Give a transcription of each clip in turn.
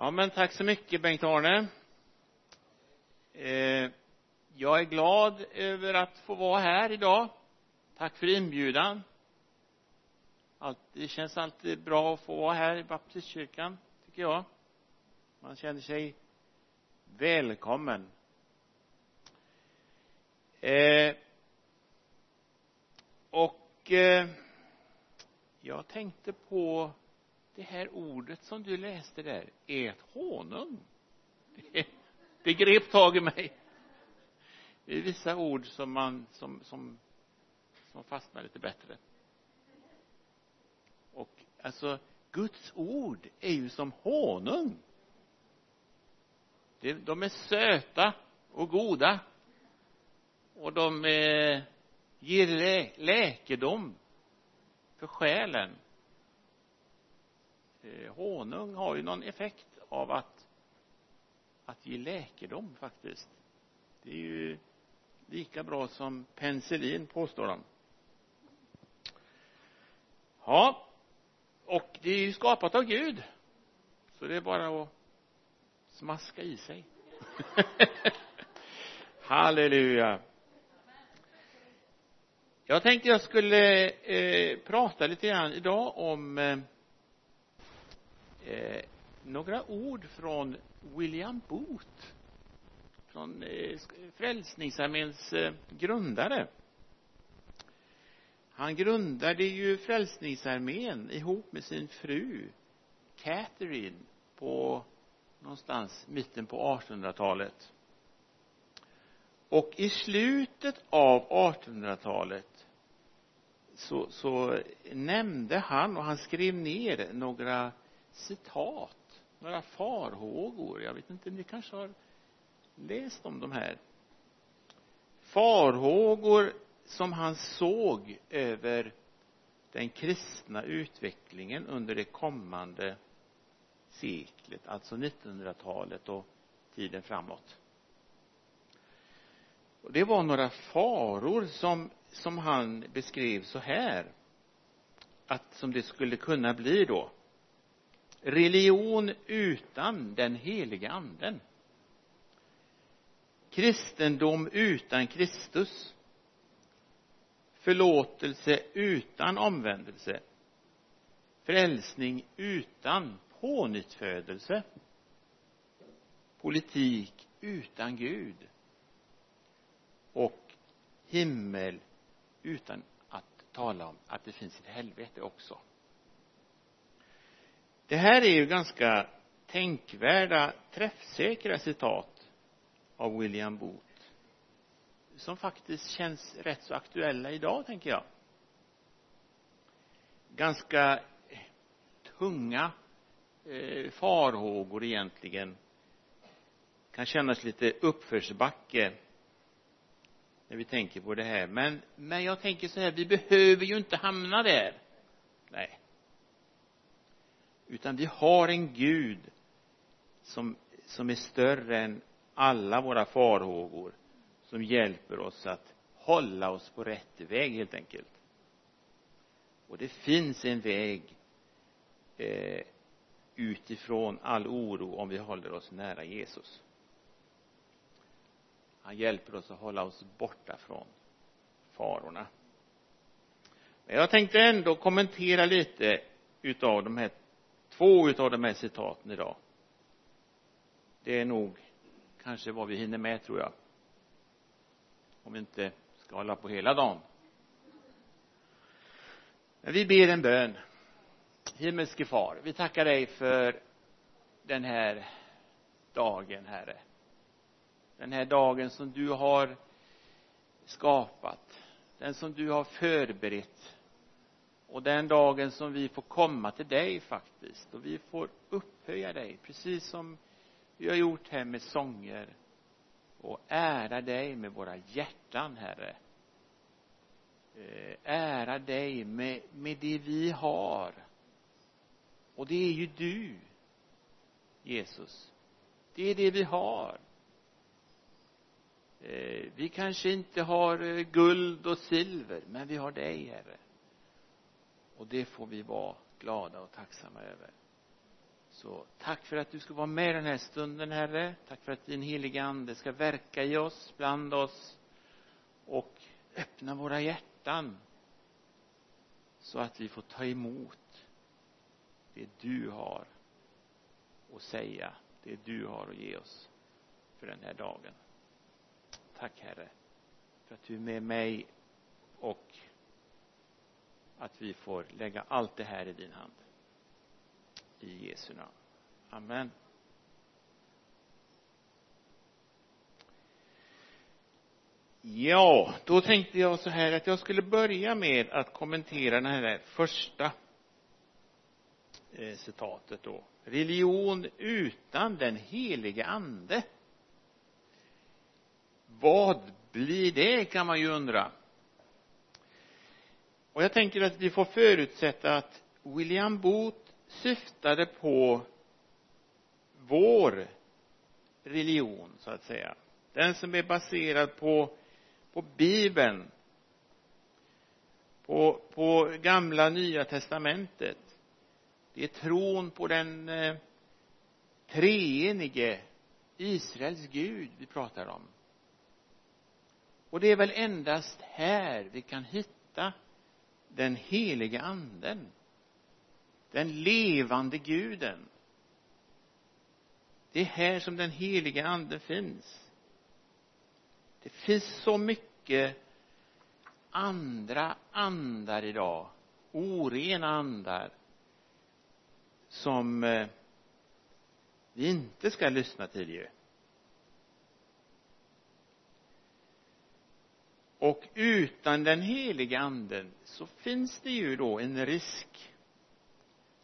Ja, men tack så mycket Bengt-Arne. Eh, jag är glad över att få vara här idag. Tack för inbjudan. det känns alltid bra att få vara här i baptistkyrkan, tycker jag. Man känner sig välkommen. Eh, och eh, jag tänkte på det här ordet som du läste där, är ett honung. Det, det grep tag i mig. Det är vissa ord som man, som, som, som fastnar lite bättre. Och alltså, Guds ord är ju som honung. De är söta och goda. Och de eh, ger lä läkedom för själen eh, honung har ju någon effekt av att att ge läkedom faktiskt. Det är ju lika bra som penicillin påstår de. Ja och det är ju skapat av Gud. Så det är bara att smaska i sig. Halleluja. Jag tänkte jag skulle eh, prata lite grann idag om eh, eh, några ord från William Booth från eh, Frälsningsarméns eh, grundare. Han grundade ju Frälsningsarmén ihop med sin fru Catherine på någonstans mitten på 1800-talet och i slutet av 1800-talet så, så nämnde han och han skrev ner några citat, några farhågor. Jag vet inte, ni kanske har läst om de här. Farhågor som han såg över den kristna utvecklingen under det kommande seklet, alltså 1900-talet och tiden framåt. Och det var några faror som, som han beskrev så här, att som det skulle kunna bli då religion utan den heliga anden. Kristendom utan Kristus. Förlåtelse utan omvändelse. Frälsning utan pånyttfödelse. Politik utan Gud. Och himmel utan att tala om att det finns ett helvete också det här är ju ganska tänkvärda, träffsäkra citat av William Booth som faktiskt känns rätt så aktuella idag, tänker jag. Ganska eh, tunga eh, farhågor egentligen. Kan kännas lite uppförsbacke när vi tänker på det här. Men, men jag tänker så här, vi behöver ju inte hamna där. Nej utan vi har en Gud som, som är större än alla våra farhågor som hjälper oss att hålla oss på rätt väg helt enkelt. Och det finns en väg eh, utifrån all oro om vi håller oss nära Jesus. Han hjälper oss att hålla oss borta från farorna. Men jag tänkte ändå kommentera lite utav de här två utav de här citaten idag. Det är nog kanske vad vi hinner med tror jag. Om vi inte ska hålla på hela dagen. Men vi ber en bön. Himmelske far vi tackar dig för den här dagen herre. Den här dagen som du har skapat. Den som du har förberett och den dagen som vi får komma till dig faktiskt och vi får upphöja dig precis som vi har gjort här med sånger och ära dig med våra hjärtan herre. Eh, ära dig med, med det vi har. Och det är ju du Jesus. Det är det vi har. Eh, vi kanske inte har eh, guld och silver men vi har dig herre och det får vi vara glada och tacksamma över. Så tack för att du ska vara med den här stunden herre. Tack för att din heliga ande ska verka i oss bland oss och öppna våra hjärtan så att vi får ta emot det du har att säga det du har att ge oss för den här dagen. Tack herre för att du är med mig och att vi får lägga allt det här i din hand. I Jesu namn. Amen. Ja då tänkte jag så här att jag skulle börja med att kommentera det här första eh, citatet då. Religion utan den helige ande. Vad blir det kan man ju undra och jag tänker att vi får förutsätta att William Booth syftade på vår religion så att säga. Den som är baserad på på bibeln på, på gamla nya testamentet. Det är tron på den eh, treenige Israels Gud vi pratar om. Och det är väl endast här vi kan hitta den helige anden den levande guden. Det är här som den helige anden finns. Det finns så mycket andra andar idag orena andar som eh, vi inte ska lyssna till ju. Och utan den heliga anden så finns det ju då en risk.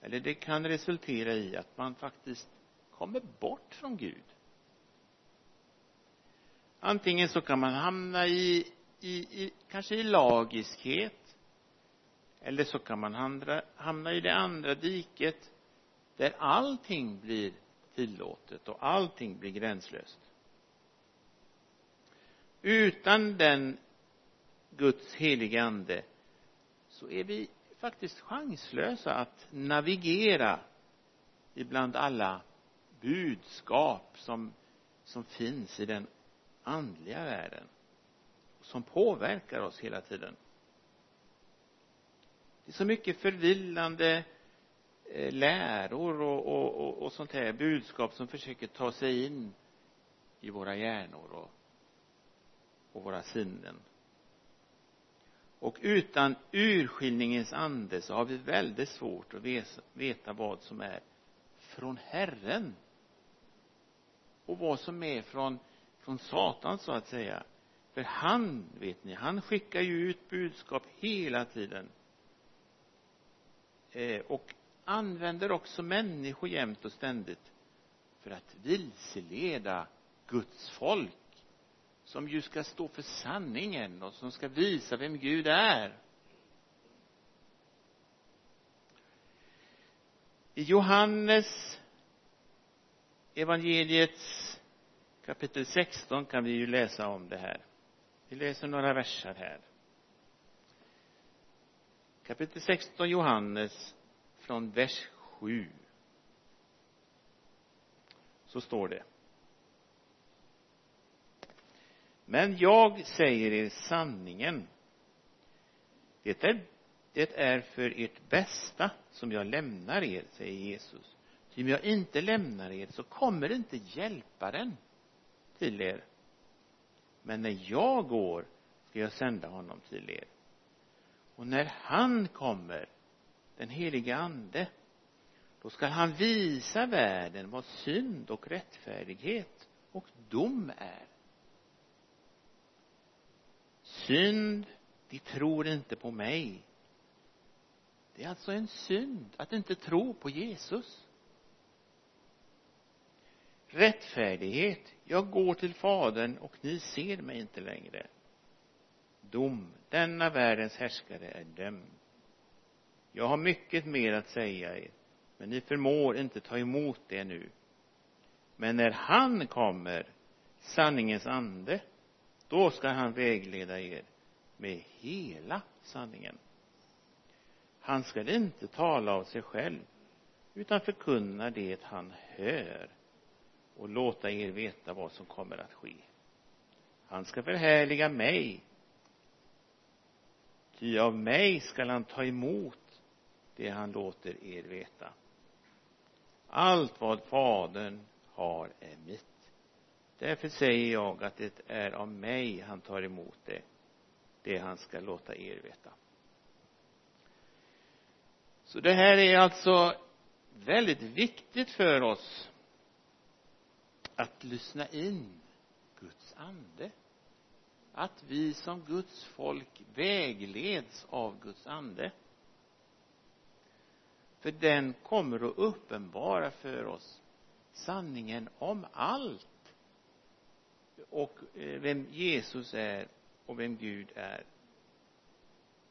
Eller det kan resultera i att man faktiskt kommer bort från Gud. Antingen så kan man hamna i, i, i kanske i lagiskhet eller så kan man hamna, hamna i det andra diket där allting blir tillåtet och allting blir gränslöst. Utan den Guds heliga ande så är vi faktiskt chanslösa att navigera ibland alla budskap som, som finns i den andliga världen som påverkar oss hela tiden. Det är så mycket förvillande eh, läror och, och, och, och sånt här budskap som försöker ta sig in i våra hjärnor och, och våra sinnen och utan urskiljningens ande så har vi väldigt svårt att veta vad som är från Herren. Och vad som är från, från Satan så att säga. För han, vet ni, han skickar ju ut budskap hela tiden. Eh, och använder också människor jämt och ständigt för att vilseleda Guds folk som ju ska stå för sanningen och som ska visa vem Gud är. I Johannes evangeliets kapitel 16 kan vi ju läsa om det här. Vi läser några verser här. Kapitel 16 Johannes från vers 7 så står det. Men jag säger er sanningen. Det är, det är för ert bästa som jag lämnar er säger Jesus. Ty om jag inte lämnar er så kommer inte hjälparen till er. Men när jag går ska jag sända honom till er. Och när han kommer den helige ande då skall han visa världen vad synd och rättfärdighet och dom är synd. De tror inte på mig. Det är alltså en synd att inte tro på Jesus. Rättfärdighet. Jag går till fadern och ni ser mig inte längre. Dom. Denna världens härskare är dömd. Jag har mycket mer att säga er men ni förmår inte ta emot det nu. Men när han kommer sanningens ande då ska han vägleda er med hela sanningen. Han skall inte tala av sig själv utan förkunna det han hör och låta er veta vad som kommer att ske. Han ska förhärliga mig ty av mig skall han ta emot det han låter er veta. Allt vad fadern har är mitt därför säger jag att det är av mig han tar emot det det han ska låta er veta. Så det här är alltså väldigt viktigt för oss att lyssna in Guds ande. Att vi som Guds folk vägleds av Guds ande. För den kommer att uppenbara för oss sanningen om allt och eh, vem Jesus är och vem Gud är.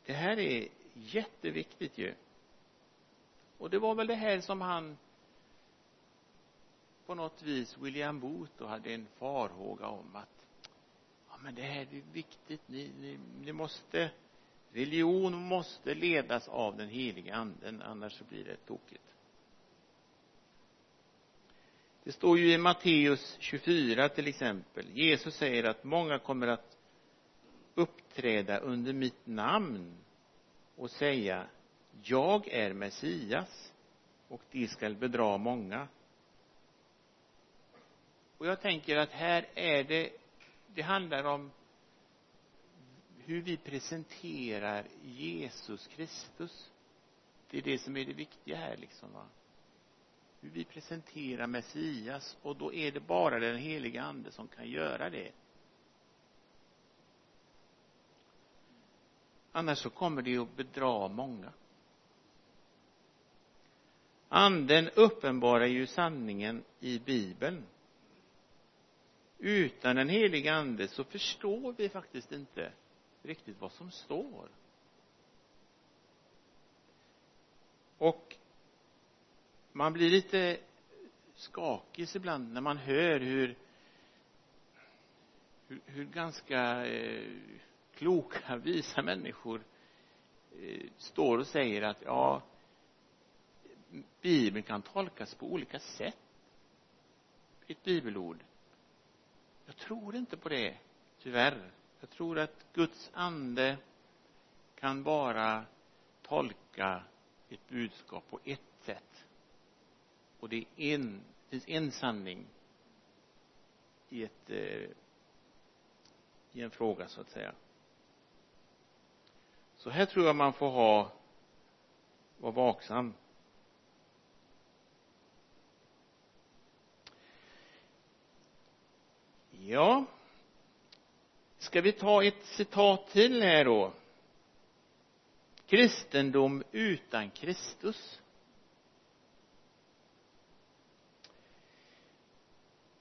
Det här är jätteviktigt ju. Och det var väl det här som han på något vis William Booth då hade en farhåga om att ja men det här är viktigt. Ni, ni, ni måste religion måste ledas av den heliga anden annars så blir det tokigt det står ju i Matteus 24 till exempel. Jesus säger att många kommer att uppträda under mitt namn och säga jag är Messias och de skall bedra många. Och jag tänker att här är det det handlar om hur vi presenterar Jesus Kristus. Det är det som är det viktiga här liksom va? Hur vi presenterar Messias och då är det bara den heliga ande som kan göra det. Annars så kommer det att bedra många. Anden uppenbarar ju sanningen i bibeln. Utan den heliga ande så förstår vi faktiskt inte riktigt vad som står. Och man blir lite skakig ibland när man hör hur hur, hur ganska eh, kloka, visa människor eh, står och säger att ja bibeln kan tolkas på olika sätt ett bibelord. Jag tror inte på det tyvärr. Jag tror att Guds ande kan bara tolka ett budskap på ett sätt och det är en det finns en sanning i ett eh, i en fråga så att säga. Så här tror jag man får ha vara vaksam. Ja. Ska vi ta ett citat till här då? Kristendom utan Kristus.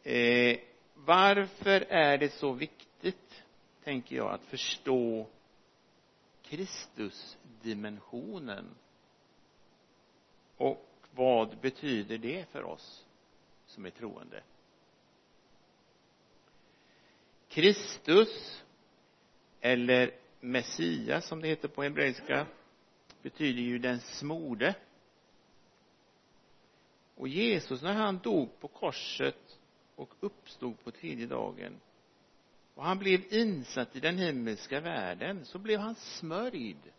Eh, varför är det så viktigt tänker jag att förstå Kristusdimensionen? Och vad betyder det för oss som är troende? Kristus eller Messias som det heter på hebreiska betyder ju den smorde. Och Jesus när han dog på korset och uppstod på tredje dagen. Och han blev insatt i den himmelska världen så blev han smörjd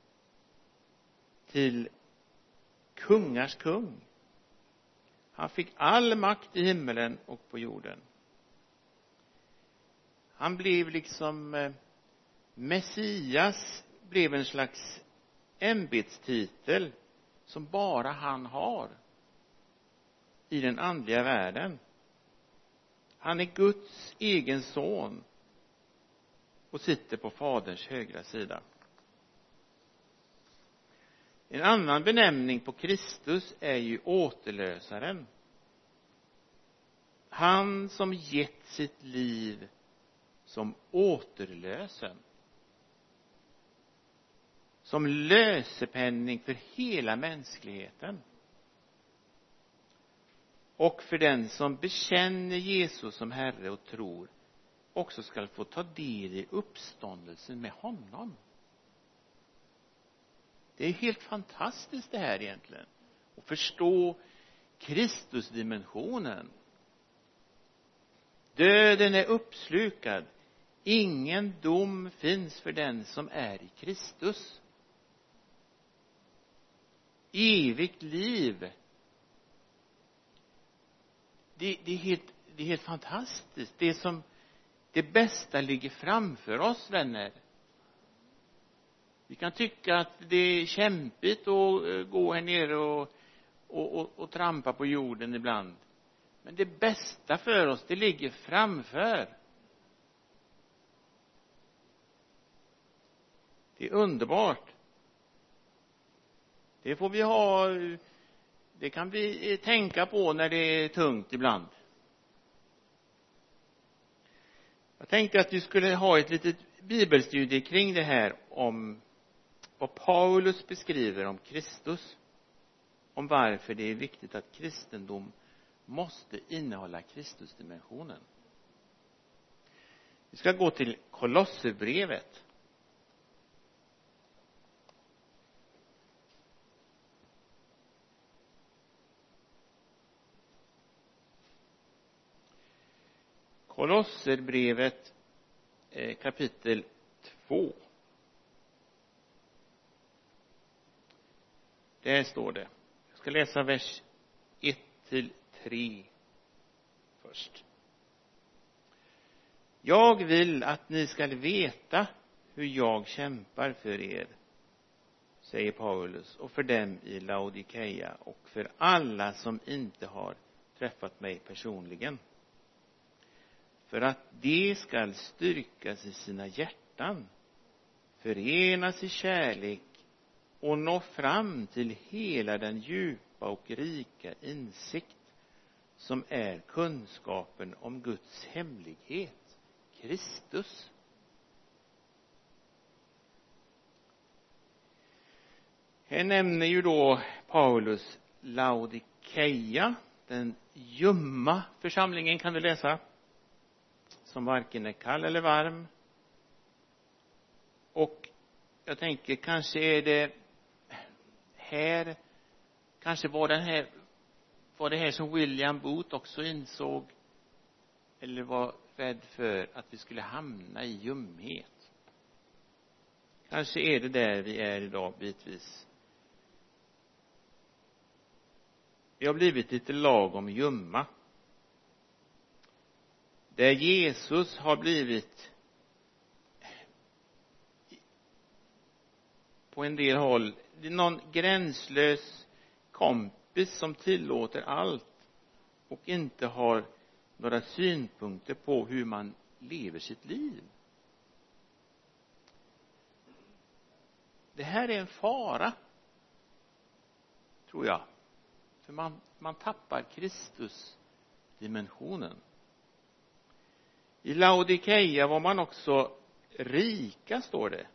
till kungars kung. Han fick all makt i himmelen och på jorden. Han blev liksom eh, Messias blev en slags ämbetstitel som bara han har i den andliga världen han är Guds egen son och sitter på faderns högra sida. En annan benämning på Kristus är ju återlösaren. Han som gett sitt liv som återlösen. Som lösepenning för hela mänskligheten och för den som bekänner Jesus som Herre och tror också skall få ta del i uppståndelsen med honom. Det är helt fantastiskt det här egentligen. Att förstå Kristusdimensionen. Döden är uppslukad. Ingen dom finns för den som är i Kristus. Evigt liv det, det, är helt, det är helt fantastiskt. Det som det bästa ligger framför oss vänner. Vi kan tycka att det är kämpigt att eh, gå här nere och, och, och, och trampa på jorden ibland. Men det bästa för oss det ligger framför. Det är underbart. Det får vi ha eh, det kan vi eh, tänka på när det är tungt ibland. Jag tänkte att vi skulle ha ett litet bibelstudie kring det här om vad Paulus beskriver om Kristus om varför det är viktigt att kristendom måste innehålla Kristusdimensionen. Vi ska gå till Kolosserbrevet. Kolosserbrevet eh, kapitel 2 där står det. Jag ska läsa vers 1 till 3 först. Jag vill att ni skall veta hur jag kämpar för er säger Paulus och för dem i Laodikeia och för alla som inte har träffat mig personligen för att de skall styrkas i sina hjärtan förenas i kärlek och nå fram till hela den djupa och rika insikt som är kunskapen om Guds hemlighet, Kristus. Här nämner ju då Paulus Laodikeia, den ljumma församlingen kan vi läsa som varken är kall eller varm. Och jag tänker kanske är det här kanske var den här var det här som William Booth också insåg eller var rädd för att vi skulle hamna i ljumhet. Kanske är det där vi är idag bitvis. Vi har blivit lite lagom ljumma där Jesus har blivit på en del håll någon gränslös kompis som tillåter allt och inte har några synpunkter på hur man lever sitt liv. Det här är en fara tror jag för man, man tappar Kristus dimensionen i Laodikeia var man också rika står det.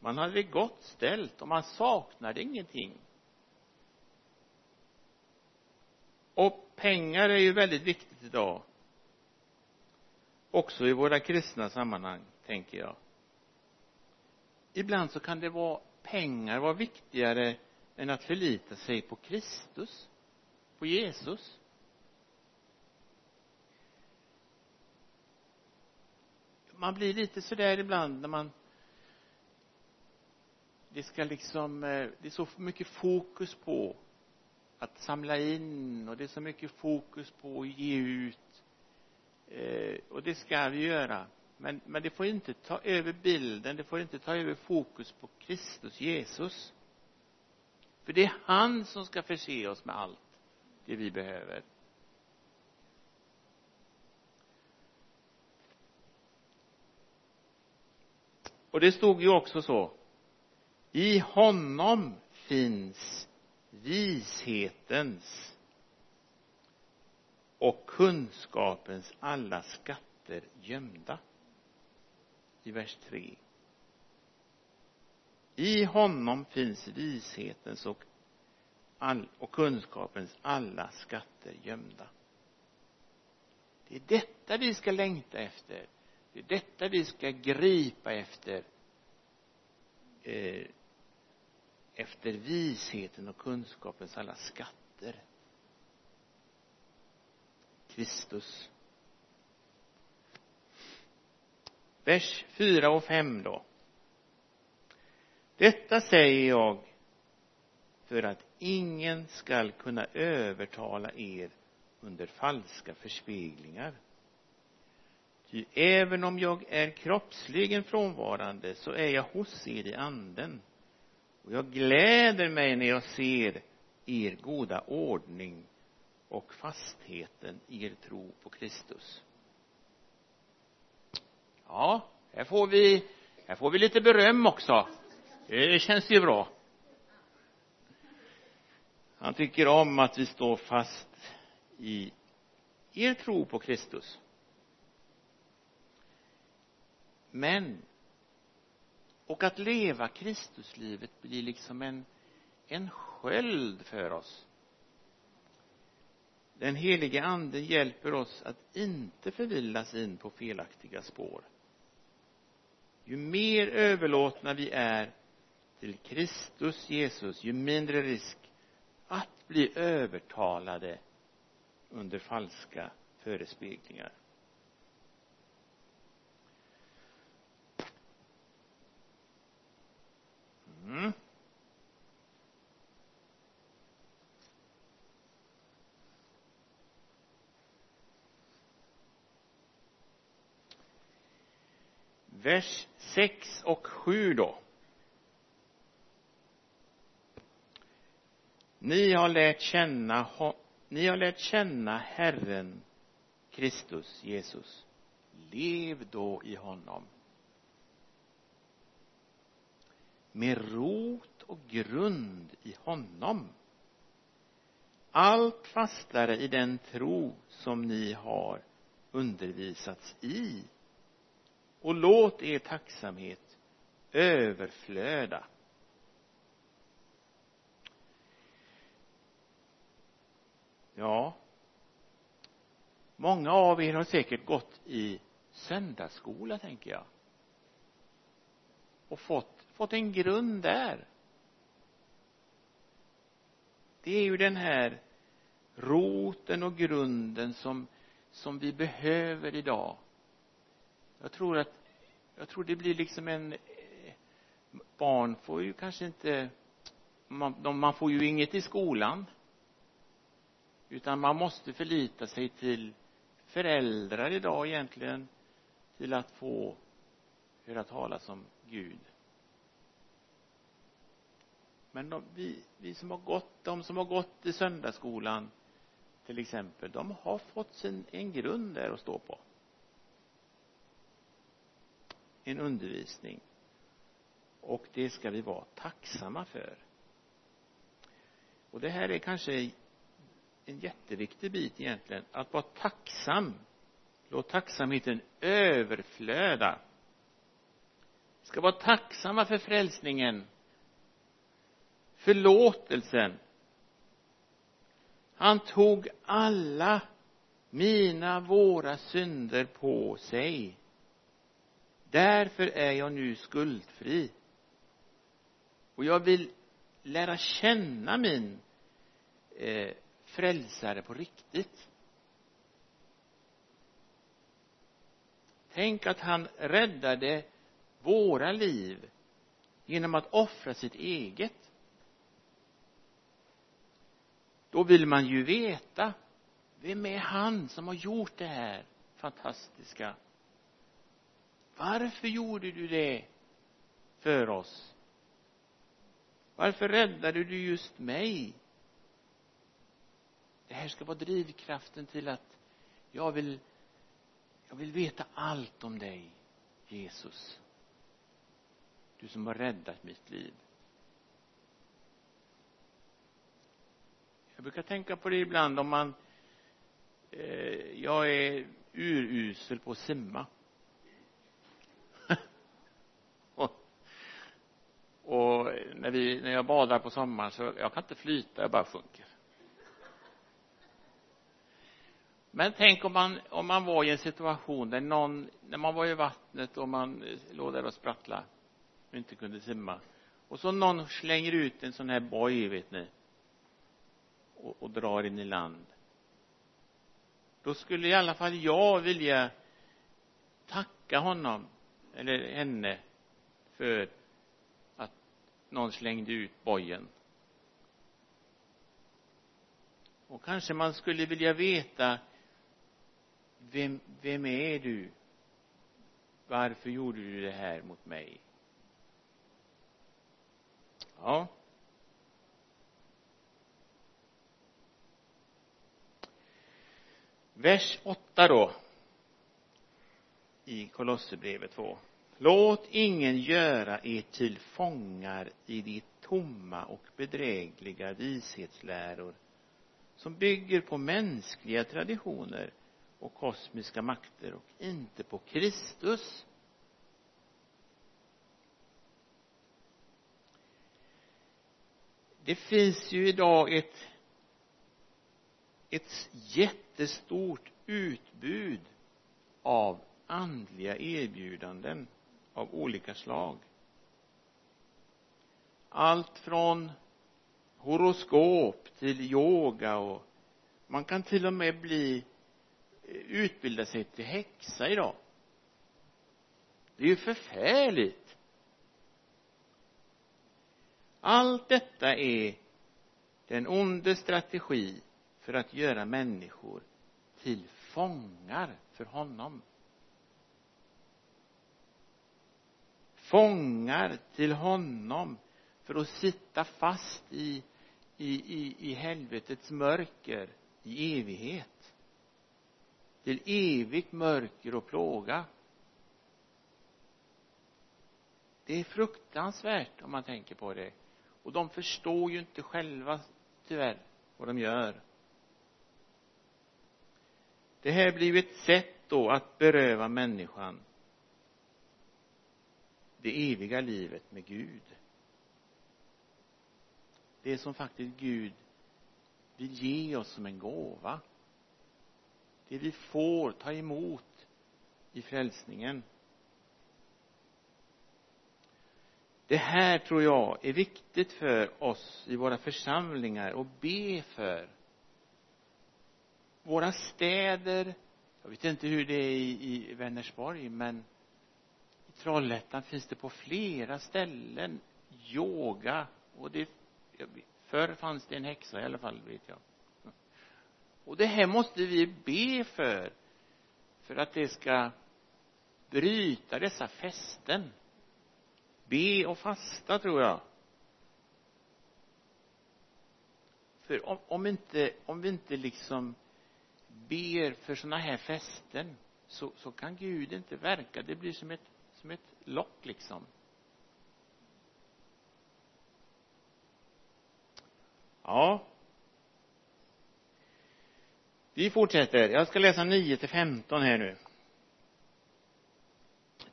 Man hade det gott ställt och man saknade ingenting. Och pengar är ju väldigt viktigt idag. Också i våra kristna sammanhang tänker jag. Ibland så kan det vara pengar vara viktigare än att förlita sig på Kristus på Jesus. Man blir lite sådär ibland när man det ska liksom eh, det är så mycket fokus på att samla in och det är så mycket fokus på att ge ut. Eh, och det ska vi göra. Men, men det får inte ta över bilden det får inte ta över fokus på Kristus Jesus. För det är han som ska förse oss med allt det vi behöver. Och det stod ju också så. I honom finns vishetens och kunskapens alla skatter gömda. I vers 3 i honom finns vishetens och, all, och kunskapens alla skatter gömda. Det är detta vi ska längta efter det är detta vi ska gripa efter eh, efter visheten och kunskapens alla skatter. Kristus. Vers 4 och 5 då. Detta säger jag för att ingen skall kunna övertala er under falska förspeglingar Ty även om jag är kroppsligen frånvarande så är jag hos er i anden. Och jag gläder mig när jag ser er goda ordning och fastheten i er tro på Kristus. Ja här får vi här får vi lite beröm också. Det känns ju bra. Han tycker om att vi står fast i er tro på Kristus men och att leva Kristuslivet blir liksom en en sköld för oss. Den helige ande hjälper oss att inte förvillas in på felaktiga spår. Ju mer överlåtna vi är till Kristus Jesus ju mindre risk att bli övertalade under falska förespeglingar. Mm. vers 6 och 7 då. Ni har lärt känna ni har lärt känna Herren Kristus Jesus. Lev då i honom. Med rot och grund i honom. Allt fastare i den tro som ni har undervisats i. Och låt er tacksamhet överflöda. Ja många av er har säkert gått i söndagsskola tänker jag och fått fått en grund där. Det är ju den här roten och grunden som som vi behöver idag. Jag tror att jag tror det blir liksom en barn får ju kanske inte man, de, man får ju inget i skolan. Utan man måste förlita sig till föräldrar idag egentligen till att få höra talas om Gud men de, vi, vi som har gått, de som har gått i söndagsskolan till exempel, de har fått sin, en grund där att stå på. En undervisning. Och det ska vi vara tacksamma för. Och det här är kanske en jätteviktig bit egentligen. Att vara tacksam. Låt tacksamheten överflöda. Vi ska vara tacksamma för frälsningen förlåtelsen. Han tog alla mina, våra synder på sig. Därför är jag nu skuldfri. Och jag vill lära känna min eh, frälsare på riktigt. Tänk att han räddade våra liv genom att offra sitt eget då vill man ju veta vem är han som har gjort det här fantastiska? Varför gjorde du det för oss? Varför räddade du just mig? Det här ska vara drivkraften till att jag vill jag vill veta allt om dig Jesus. Du som har räddat mitt liv. Jag brukar tänka på det ibland om man eh, jag är urusel på att simma. Och och när vi när jag badar på sommaren så jag kan inte flyta jag bara sjunker. Men tänk om man om man var i en situation där någon när man var i vattnet och man eh, låg där och sprattlade och inte kunde simma och så någon slänger ut en sån här boj vet ni och, och drar in i land. Då skulle i alla fall jag vilja tacka honom eller henne för att någon slängde ut bojen. Och kanske man skulle vilja veta vem, vem är du? Varför gjorde du det här mot mig? Ja. Vers 8 då. I Kolosserbrevet 2 låt ingen göra er till fångar i de tomma och bedrägliga vishetsläror som bygger på mänskliga traditioner och kosmiska makter och inte på Kristus. Det finns ju idag ett ett jättestort utbud av andliga erbjudanden av olika slag. Allt från horoskop till yoga och man kan till och med bli eh, utbilda sig till häxa idag. Det är ju förfärligt. Allt detta är den onde strategi för att göra människor till fångar för honom. Fångar till honom för att sitta fast i i, i, i helvetets mörker i evighet. Till evigt mörker och plåga. Det är fruktansvärt om man tänker på det. Och de förstår ju inte själva tyvärr vad de gör det här blir ju ett sätt då att beröva människan det eviga livet med Gud. Det som faktiskt Gud vill ge oss som en gåva. Det vi får ta emot i frälsningen. Det här tror jag är viktigt för oss i våra församlingar att be för våra städer. Jag vet inte hur det är i, i Vänersborg men i Trollhättan finns det på flera ställen yoga. Och det förr fanns det en häxa i alla fall vet jag. Och det här måste vi be för för att det ska bryta dessa fästen. Be och fasta tror jag. För om, om inte om vi inte liksom ber för sådana här fästen så, så kan Gud inte verka. Det blir som ett som ett lock liksom. Ja. Vi fortsätter. Jag ska läsa 9 till 15 här nu.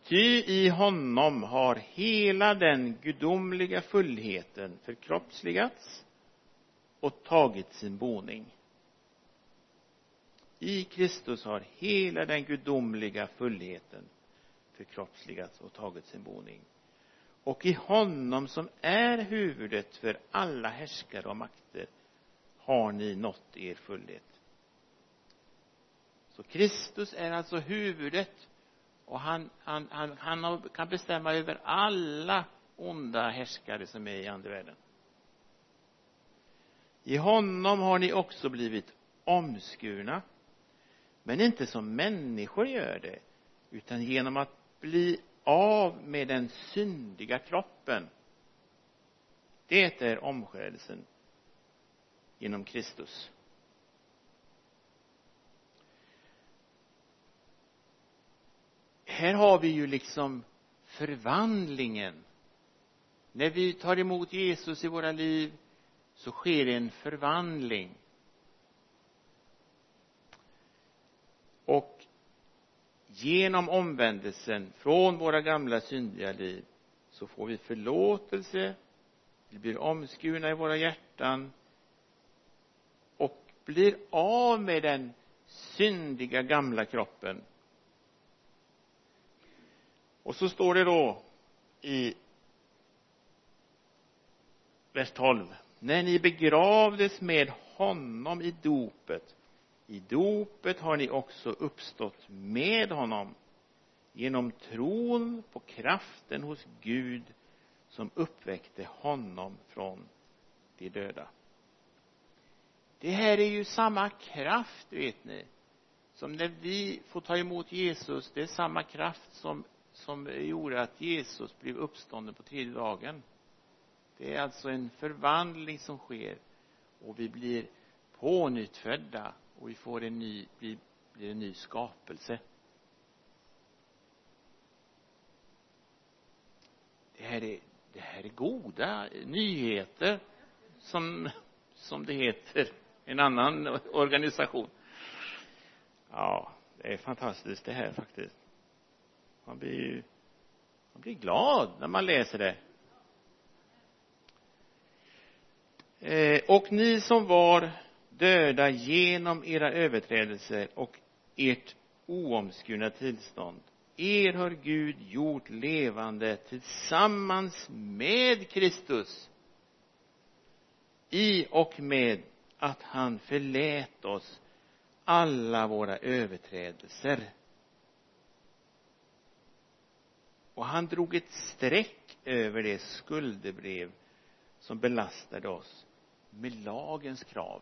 Ty i honom har hela den gudomliga fullheten förkroppsligats och tagit sin boning i Kristus har hela den gudomliga fullheten förkroppsligats och tagit sin boning. Och i honom som är huvudet för alla härskare och makter har ni nått er fullhet. Så Kristus är alltså huvudet och han, han, han, han kan bestämma över alla onda härskare som är i andevärlden i honom har ni också blivit omskurna men inte som människor gör det utan genom att bli av med den syndiga kroppen. Det är omskärelsen genom Kristus. Här har vi ju liksom förvandlingen. När vi tar emot Jesus i våra liv så sker en förvandling och genom omvändelsen från våra gamla syndiga liv så får vi förlåtelse vi blir omskurna i våra hjärtan och blir av med den syndiga gamla kroppen. Och så står det då i vers 12 när ni begravdes med honom i dopet i dopet har ni också uppstått med honom genom tron på kraften hos Gud som uppväckte honom från de döda. Det här är ju samma kraft vet ni som när vi får ta emot Jesus. Det är samma kraft som som gjorde att Jesus blev uppstånden på tredje dagen. Det är alltså en förvandling som sker och vi blir pånyttfödda och vi får en ny, blir, blir en ny skapelse. Det här är det här är goda nyheter som som det heter. En annan organisation. Ja det är fantastiskt det här faktiskt. Man blir ju man blir glad när man läser det. Eh, och ni som var döda genom era överträdelser och ert oomskurna tillstånd. Er har Gud gjort levande tillsammans med Kristus i och med att han förlät oss alla våra överträdelser. Och han drog ett streck över det skuldebrev som belastade oss med lagens krav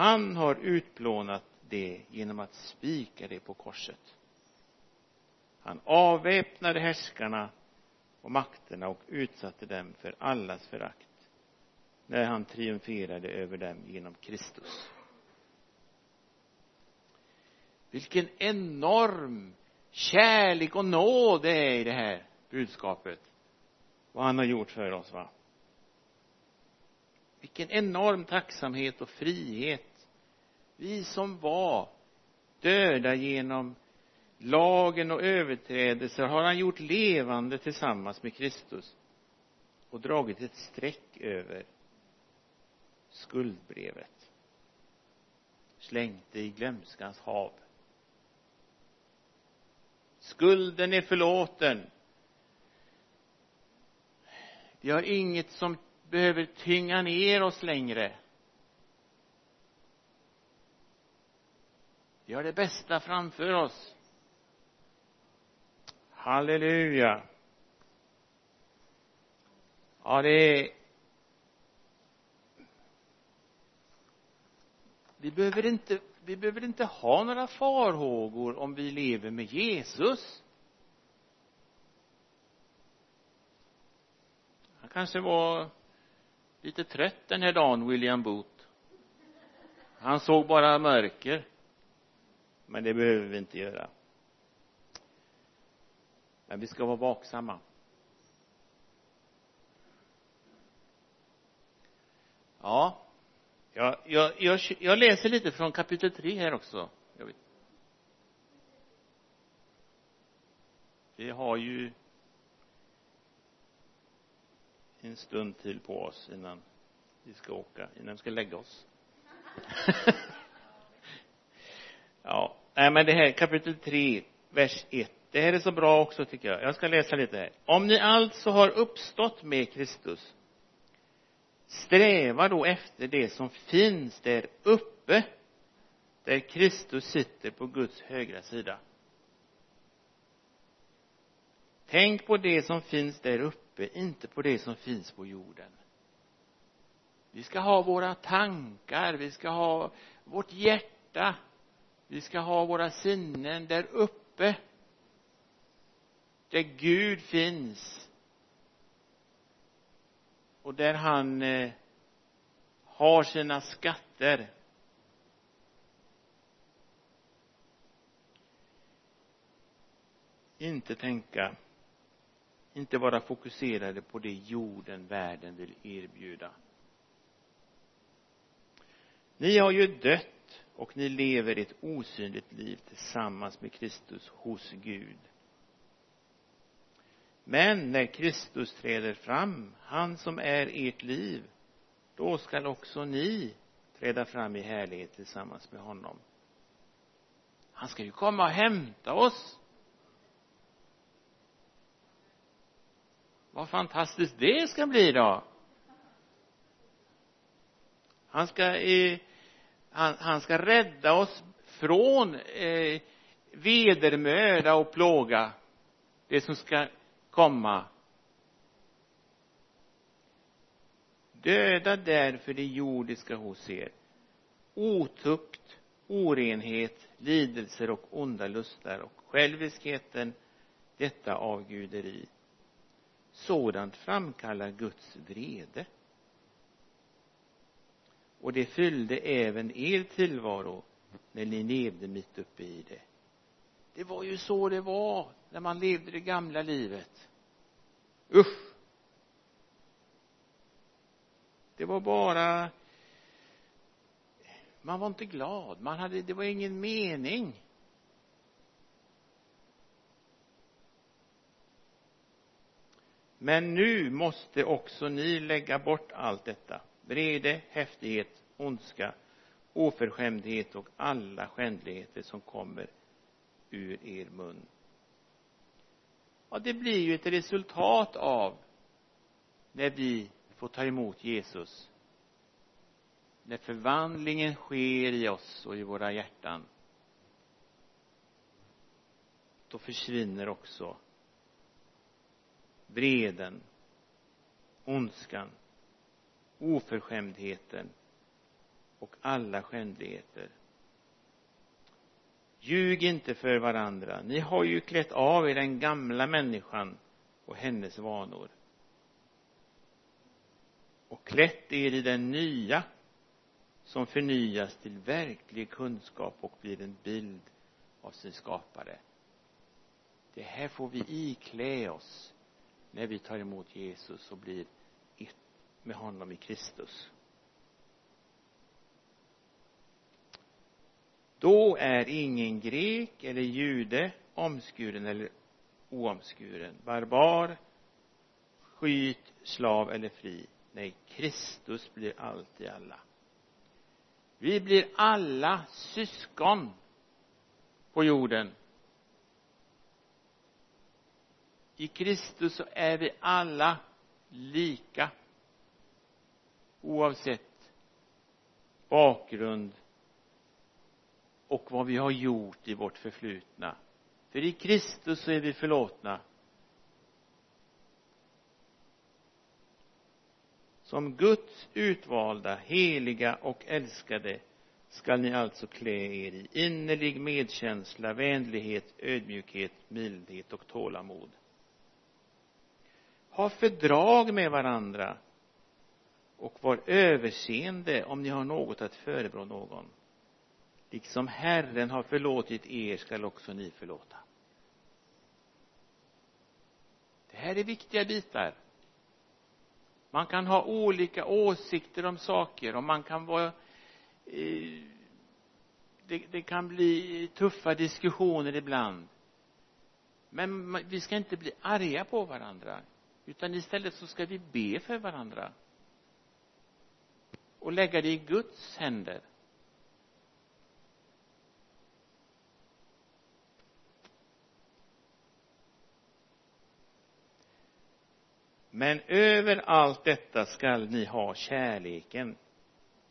han har utplånat det genom att spika det på korset. Han avväpnade härskarna och makterna och utsatte dem för allas förakt när han triumferade över dem genom Kristus. Vilken enorm kärlek och nåd det är i det här budskapet. Vad han har gjort för oss va? Vilken enorm tacksamhet och frihet vi som var döda genom lagen och överträdelser har han gjort levande tillsammans med Kristus och dragit ett streck över skuldbrevet slängt det i glömskans hav. Skulden är förlåten. Vi har inget som behöver tynga ner oss längre. Vi har det bästa framför oss. Halleluja. Ja det är vi behöver inte vi behöver inte ha några farhågor om vi lever med Jesus. Han kanske var lite trött den här dagen William Booth. Han såg bara mörker men det behöver vi inte göra. Men vi ska vara vaksamma. Ja jag, jag, jag, jag läser lite från kapitel 3 här också. Jag vet. vi har ju en stund till på oss innan vi ska åka, innan vi ska lägga oss. Ja, nej men det här kapitel 3 vers 1 det här är så bra också tycker jag. Jag ska läsa lite här. Om ni alltså har uppstått med Kristus sträva då efter det som finns där uppe där Kristus sitter på Guds högra sida. Tänk på det som finns där uppe inte på det som finns på jorden. Vi ska ha våra tankar vi ska ha vårt hjärta vi ska ha våra sinnen där uppe där Gud finns. Och där han eh, har sina skatter. Inte tänka inte vara fokuserade på det jorden, världen vill erbjuda. Ni har ju dött och ni lever ett osynligt liv tillsammans med Kristus hos Gud men när Kristus träder fram, han som är ert liv, då skall också ni träda fram i härlighet tillsammans med honom. Han ska ju komma och hämta oss. Vad fantastiskt det ska bli då. han ska eh, han, han ska rädda oss från eh, vedermöda och plåga det som ska komma döda därför det jordiska hos er otukt, orenhet, lidelser och onda lustar och själviskheten, detta avguderi. Sådant framkallar Guds vrede. Och det fyllde även er tillvaro när ni levde mitt uppe i det. Det var ju så det var när man levde det gamla livet. Usch! Det var bara man var inte glad, man hade, det var ingen mening men nu måste också ni lägga bort allt detta vrede, häftighet, ondska, oförskämdhet och alla skändligheter som kommer ur er mun. Ja det blir ju ett resultat av när vi får ta emot Jesus. När förvandlingen sker i oss och i våra hjärtan då försvinner också vreden ondskan oförskämdheten och alla skändligheter. Ljug inte för varandra. Ni har ju klätt av er den gamla människan och hennes vanor. Och klätt er i den nya som förnyas till verklig kunskap och blir en bild av sin skapare. Det här får vi iklä oss när vi tar emot Jesus och blir med honom i Kristus. Då är ingen grek eller jude omskuren eller oomskuren. Barbar skyt slav eller fri. Nej Kristus blir allt i alla. Vi blir alla syskon på jorden. I Kristus så är vi alla lika oavsett bakgrund och vad vi har gjort i vårt förflutna. För i Kristus så är vi förlåtna. Som Guds utvalda, heliga och älskade skall ni alltså klä er i innerlig medkänsla, vänlighet, ödmjukhet, mildhet och tålamod. Ha fördrag med varandra och var överseende om ni har något att förebrå någon. Liksom Herren har förlåtit er skall också ni förlåta. Det här är viktiga bitar man kan ha olika åsikter om saker och man kan vara eh, det, det kan bli tuffa diskussioner ibland men vi ska inte bli arga på varandra utan istället så ska vi be för varandra och lägga det i Guds händer. Men över allt detta skall ni ha kärleken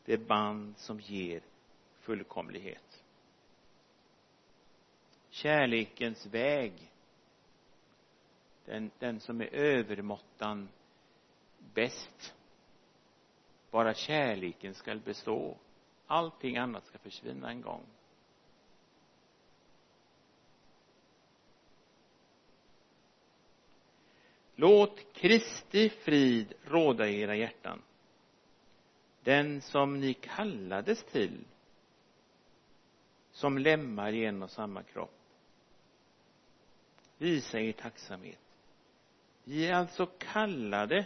det band som ger fullkomlighet. Kärlekens väg den, den som är övermåttan bäst bara kärleken skall bestå. Allting annat ska försvinna en gång. Låt Kristi frid råda i era hjärtan. Den som ni kallades till som lemmar i en och samma kropp. Visa er tacksamhet. Vi är alltså kallade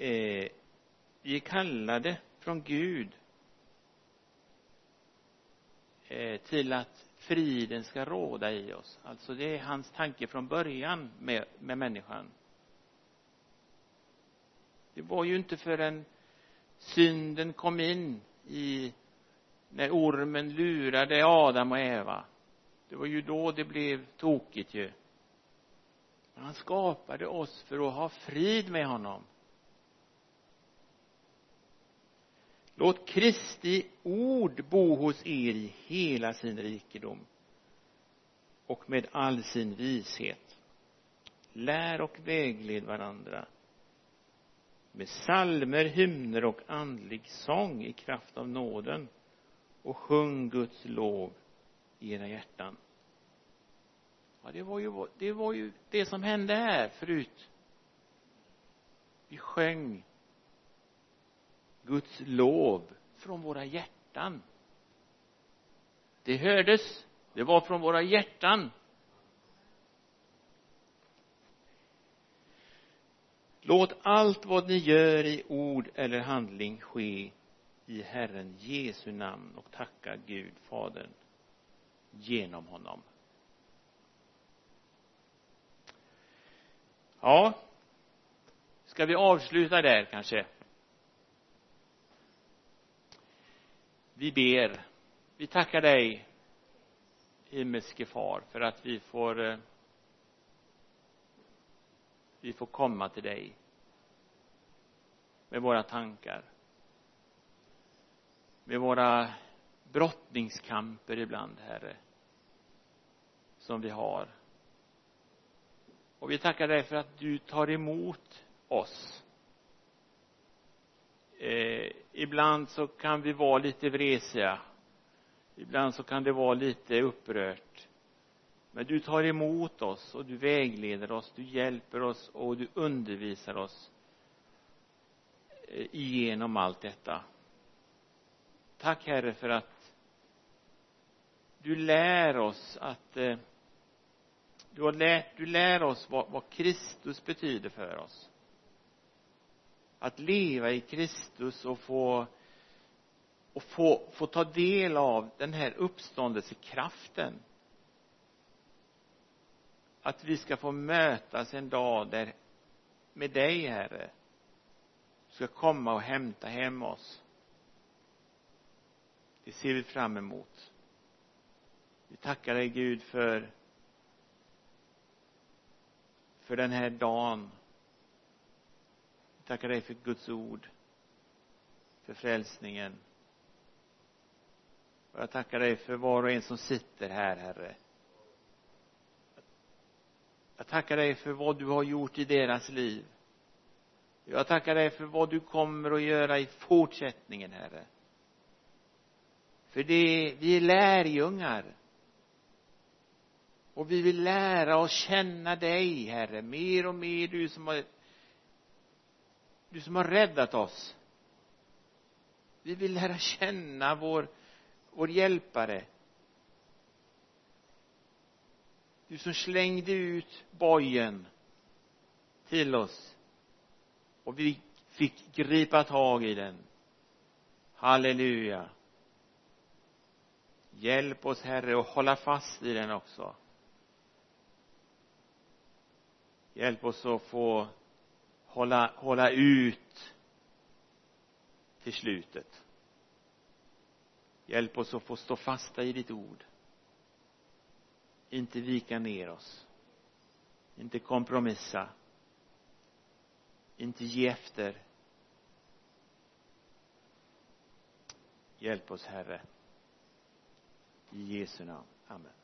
eh, vi är kallade från Gud eh, till att friden ska råda i oss. Alltså det är hans tanke från början med, med människan. Det var ju inte förrän synden kom in i när ormen lurade Adam och Eva. Det var ju då det blev tokigt ju. Men han skapade oss för att ha frid med honom. Låt Kristi ord bo hos er i hela sin rikedom och med all sin vishet. Lär och vägled varandra med salmer, hymner och andlig sång i kraft av nåden och sjung Guds lov i era hjärtan. Ja det var ju det var ju det som hände här förut. Vi sjöng Guds lov från våra hjärtan. Det hördes. Det var från våra hjärtan. Låt allt vad ni gör i ord eller handling ske i Herren Jesu namn och tacka Gud Fadern genom honom. Ja ska vi avsluta där kanske? Vi ber. Vi tackar dig himmelske far för att vi får eh, vi får komma till dig med våra tankar med våra brottningskamper ibland herre som vi har. Och vi tackar dig för att du tar emot oss eh, ibland så kan vi vara lite vresiga. Ibland så kan det vara lite upprört. Men du tar emot oss och du vägleder oss du hjälper oss och du undervisar oss eh, igenom allt detta. Tack herre för att du lär oss att eh, du, har lärt, du lär oss vad, vad Kristus betyder för oss att leva i Kristus och få och få, få ta del av den här uppståndelsekraften. Att vi ska få mötas en dag där med dig herre ska komma och hämta hem oss. Det ser vi fram emot. Vi tackar dig Gud för för den här dagen tackar dig för Guds ord för frälsningen. Och jag tackar dig för var och en som sitter här herre. Jag tackar dig för vad du har gjort i deras liv. Jag tackar dig för vad du kommer att göra i fortsättningen herre. För det vi är lärjungar. Och vi vill lära oss känna dig herre mer och mer du som har du som har räddat oss. Vi vill lära känna vår vår hjälpare. Du som slängde ut bojen till oss och vi fick gripa tag i den. Halleluja. Hjälp oss herre att hålla fast i den också. Hjälp oss att få hålla, hålla ut till slutet. Hjälp oss att få stå fasta i ditt ord. Inte vika ner oss. Inte kompromissa. Inte ge efter. Hjälp oss herre. I Jesu namn. Amen.